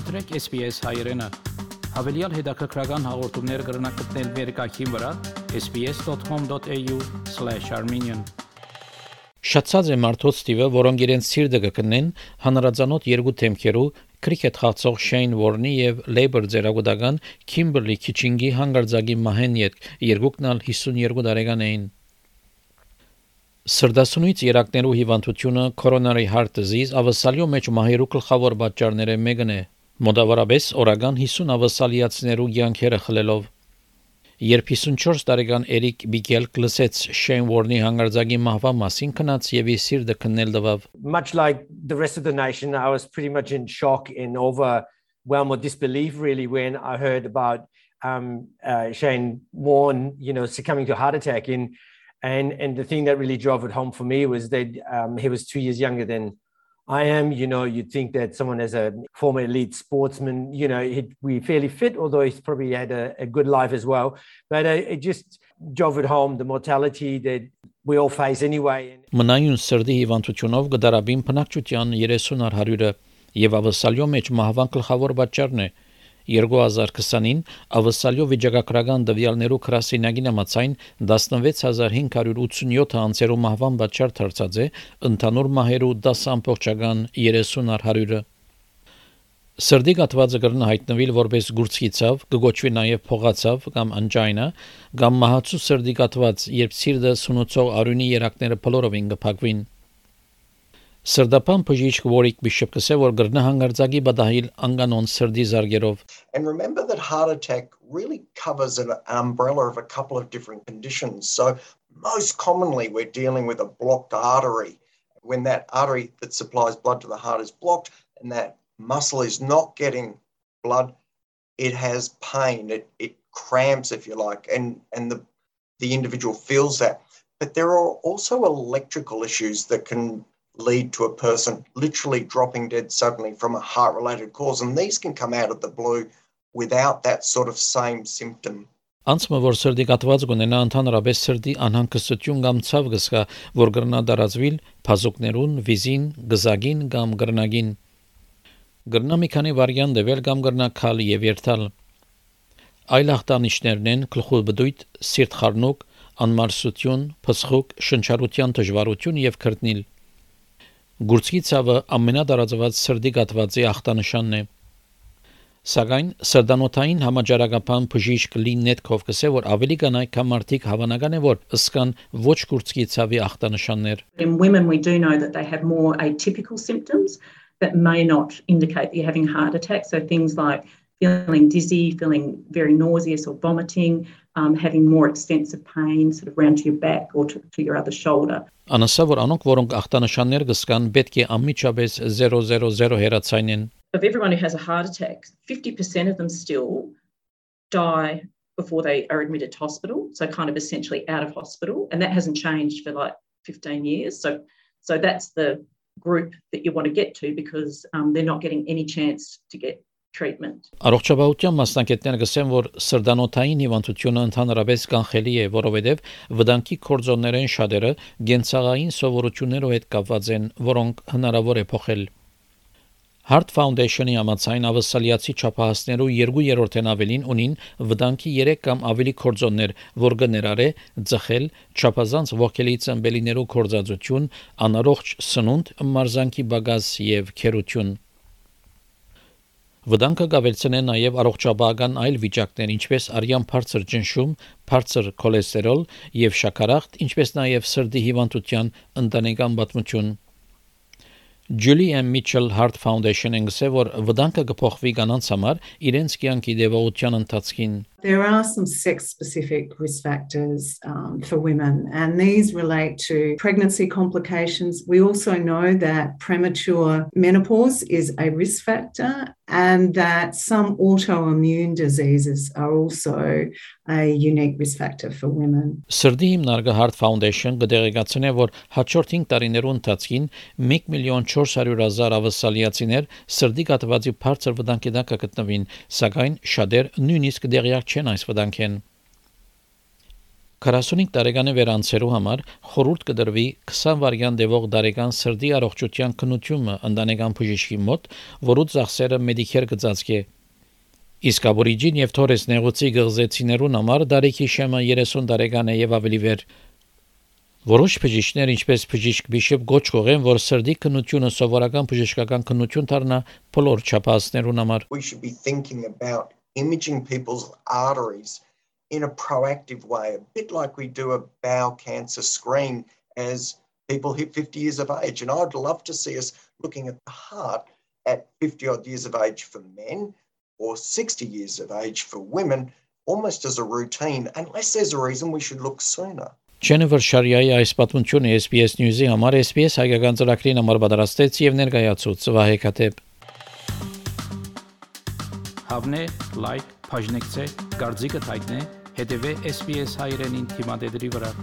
մտրեք SPS հայերեն։ Հավելյալ հետաքրքրական հաղորդումներ կգրնակցնել վերկայքին վրա sps.com.au/armenian Շացած է մարդոց տիվը, որոնք իրենց սիրտը կկնեն հանրազանոթ երկու թեմքերու քրիքեթ խաղացող Շեյն Վորնի եւ Լեյբր ձերագուտական Քիմբերլի Քիչինգի հանգարձակի մահեն երկուքն 52 տարեկան էին Սրդասունույց երակներու հիվանդությունը coronary heart disease ավասալյո մեջ մահերու գլխավոր պատճառները մեկն է։ Մոտավորապես օրական 50 ավասալիացիներու յանքերը խլելով Երբ 54 տարեկան Էրիկ Բիգել գլսեց Շեյն Վորնի հանգարձակի մահվա մասին քնած եւ իր սիրտը քննել դվավ Much like the rest of the nation I was pretty much in shock and overwhelmed with disbelief really when I heard about um uh, Shane Warne you know succumbing to a heart attack. In And and the thing that really drove it home for me was that um, he was two years younger than I am. You know, you'd think that someone as a former elite sportsman, you know, he'd be fairly fit, although he's probably had a, a good life as well. But uh, it just drove it home the mortality that we all face anyway. Մնայուն սրդի հիվանդությունով գդարաբին փնակչության 30 առ եւ ավսալյո մեջ մահվան գլխավոր պատճառն է 2020-ին ավսալյո վիճակագրական դվյալներու քրասինագին համացայն 16587 անձերու մահվան պատճառ դարձած է ընդհանուր մահերու 10.30 100-ը Սրդի գաթվածը կրնա հայտնվել որպես գուրցիցավ, կգոչվի նաև փողացավ կամ անջայնա, կամ մահացու սրդի գաթված, երբ սիրտը սունուցող արյունի երակները փլորովին կփակվին։ Սրդապան բժիշկ Warwick Bishop-ը որ գրնա հանգարձակի բադահիլ անկանոն սրդի զարգերով And remember that heart attack really covers an umbrella of a couple of different conditions. So most commonly we're dealing with a blocked artery. When that artery that supplies blood to the heart is blocked and that muscle is not getting blood, it has pain. It, it cramps, if you like, and, and the, the individual feels that. But there are also electrical issues that can lead to a person literally dropping dead suddenly from a heart related cause. And these can come out of the blue without that sort of same symptom. Անցումը որ սրդի կատված կունենա ընդհանրապես սրդի անհանգստություն կամ ցավ գսկա, որ գրնա դարածվիլ փազուկներուն, վիզին, գզագին կամ գրնագին։ Գրնա մի քանի վարիանտ դվել կամ գրնա քալ եւ երթալ։ Այլ ախտանիշներն են գլխու բդույթ, սիրտ խառնուկ, անմարսություն, փսխուկ, շնչառության դժվարություն եւ քրտնիլ։ Գուրցքի ցավը ամենադարածված սրդի գաթվածի ախտանշանն է։ Սակայն սրդանոթային համաճարակապան բժիշկ Լին Նետկով կսե որ ավելի կանայ կամ մարդիկ հավանական է որ ըսկան ոչ գուրցքի ցավի ախտանշաններ։ In women we do know that they have more atypical symptoms that may not indicate that you're having heart attack. So things like feeling dizzy, feeling very nauseous or vomiting, um, having more extensive pain sort of around to your back or to, to your other shoulder. Անասա որ անոնք որոնք ախտանշաններ կսկան պետք է անմիջապես 000 հերացանեն Of everyone who has a heart attack, 50% of them still die before they are admitted to hospital, so kind of essentially out of hospital, and that hasn't changed for like 15 years. So so that's the group that you want to get to because um, they're not getting any chance to get treatment. Առողջապահության մասնակիցները գսեն, որ սրդանոթային հիվանդությունը ընդհանրապես կանխելի է, որովհետև վտանգի կորձոններեն շատերը գենցաղային սովորություններով հետ կապված են, որոնք հնարավոր է փոխել։ Heart Foundation-ի համաձայն ավսալիացի չափահասներու 2/3-ն ավելին ունին վտանգի 3 կամ ավելի կորձոններ, որ կներառե ծխել, չափազանց ողքելի ծնբելիներու կորձածություն, անառողջ սնունդ, մարզանքի բագազ եւ քերություն։ Վտանգը կավելցնե նաև առողջապահական այլ վիճակներ, ինչպես արյան բարձր ճնշում, բարձր քոլեստերոլ եւ շաքարախտ, ինչպես նաև սրտի հիվանդության ընտանեկան պատմություն։ Julie M. Mitchell Heart Foundation-ը գսե որ վտանգը կփոխվի կանանց համար իրենց կյանքի դեպողության ընթացքին There are some sex specific risk factors um, for women, and these relate to pregnancy complications. We also know that premature menopause is a risk factor, and that some autoimmune diseases are also a unique risk factor for women. Սրդի հիմնարկը Heart Foundation կդեղեկացնե, որ հաջորդ 5 տարիներու ընթացքին 1 միլիոն 400 հազար ավասալիացիներ սրդի կատվածի բարձր վտանգի տակ կգտնվին, սակայն շատեր նույնիսկ դեղյակ չեն այս վտանգեն։ 45 տարեկանի վերանցերու համար խորհուրդ կդրվի 20 վարյան դեպող դարեկան սրդի առողջության քննությունը ընտանեկան բժիշկի մոտ, որու ծախսերը Medicare կծածկի։ Իսկ աբորիջին եւ Թորես նեղուցի գղզեցիներուն համար դարիքի շեմը 30 տարեկան է եւ ավելի վեր Որոշ բժիշկներ, ինչպես բժիշկ Բիշոպ գոչ կողեն, որ սրդի քննությունը սովորական բժշկական քննություն դառնա բոլոր չափածներուն համար։ We should be thinking about imaging people's arteries in a proactive way, a bit like we do a bowel cancer screen as people hit 50 years of age. And I'd love to see us looking at the heart at 50 odd years of age for men or 60 years of age for women, almost as a routine, unless there's a reason we should look sooner. Jennifer Շարյայի այս պատմությունը SBS News-ի համար SBS հայկական ծրագրին համար պատրաստեց եւ ներկայացուց Վահե Քաթեփ։ Հավնե, լայք, բաժնեկցե, դարձիկը թայտնե, հետեւե SBS հայրենին թիմադեդի վրա։